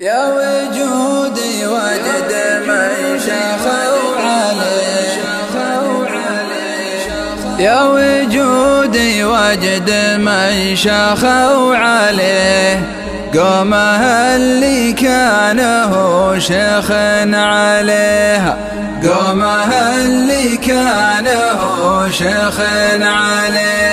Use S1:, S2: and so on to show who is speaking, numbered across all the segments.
S1: يا وجودي وجد من شخوا عليه. يا وجودي وجد من شخوا عليه. قومه اللي كان هو شيخ عليها قومه اللي كان هو شيخ عليها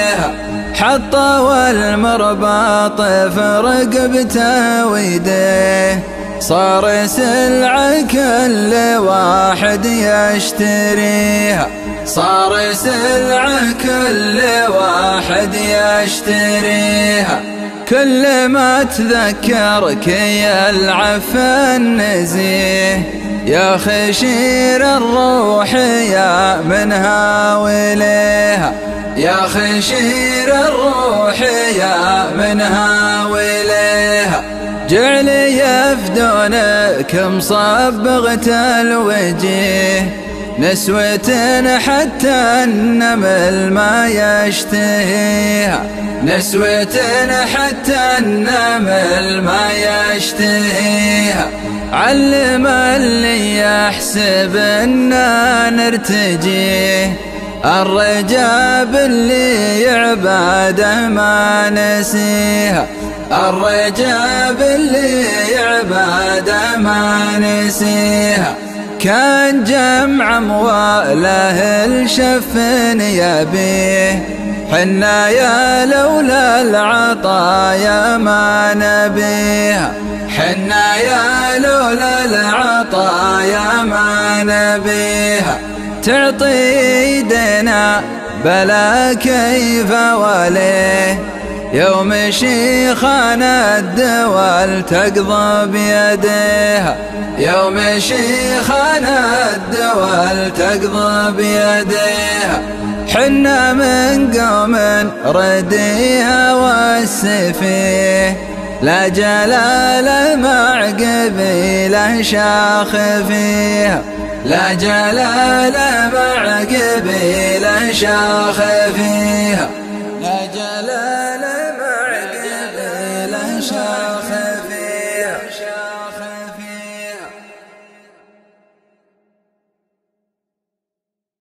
S1: حطوا المرباط في رقبته ويديه صار سلعة كل واحد يشتريها صار سلعة كل واحد يشتريها كل ما تذكرك يا العفن نزيه يا خشير الروح يا منها وليها يا خشير الروح يا منها وليها جعل يفدونك مصبغة الوجيه نسوة حتى النمل ما يشتهيها. نسوة حتى النمل ما يشتهيها. علم اللي يحسب اننا نرتجيه. الرجاب اللي يعباده ما نسيها الرجاب اللي يعباده ما نسيها كان جمع أمواله الشفن يبيه. حنا يا لولا العطايا ما نبيها حنا يا لولا العطايا ما نبيها تعطي يدنا بلا كيف وليه يوم شيخنا الدول تقضى بيديها. يوم شيخنا الدول تقضى بيديها. حنا من قوم رديها والسفيه لا جلال مع قبيله شاخ فيها. لا جلال مع قبيله شاخ فيها.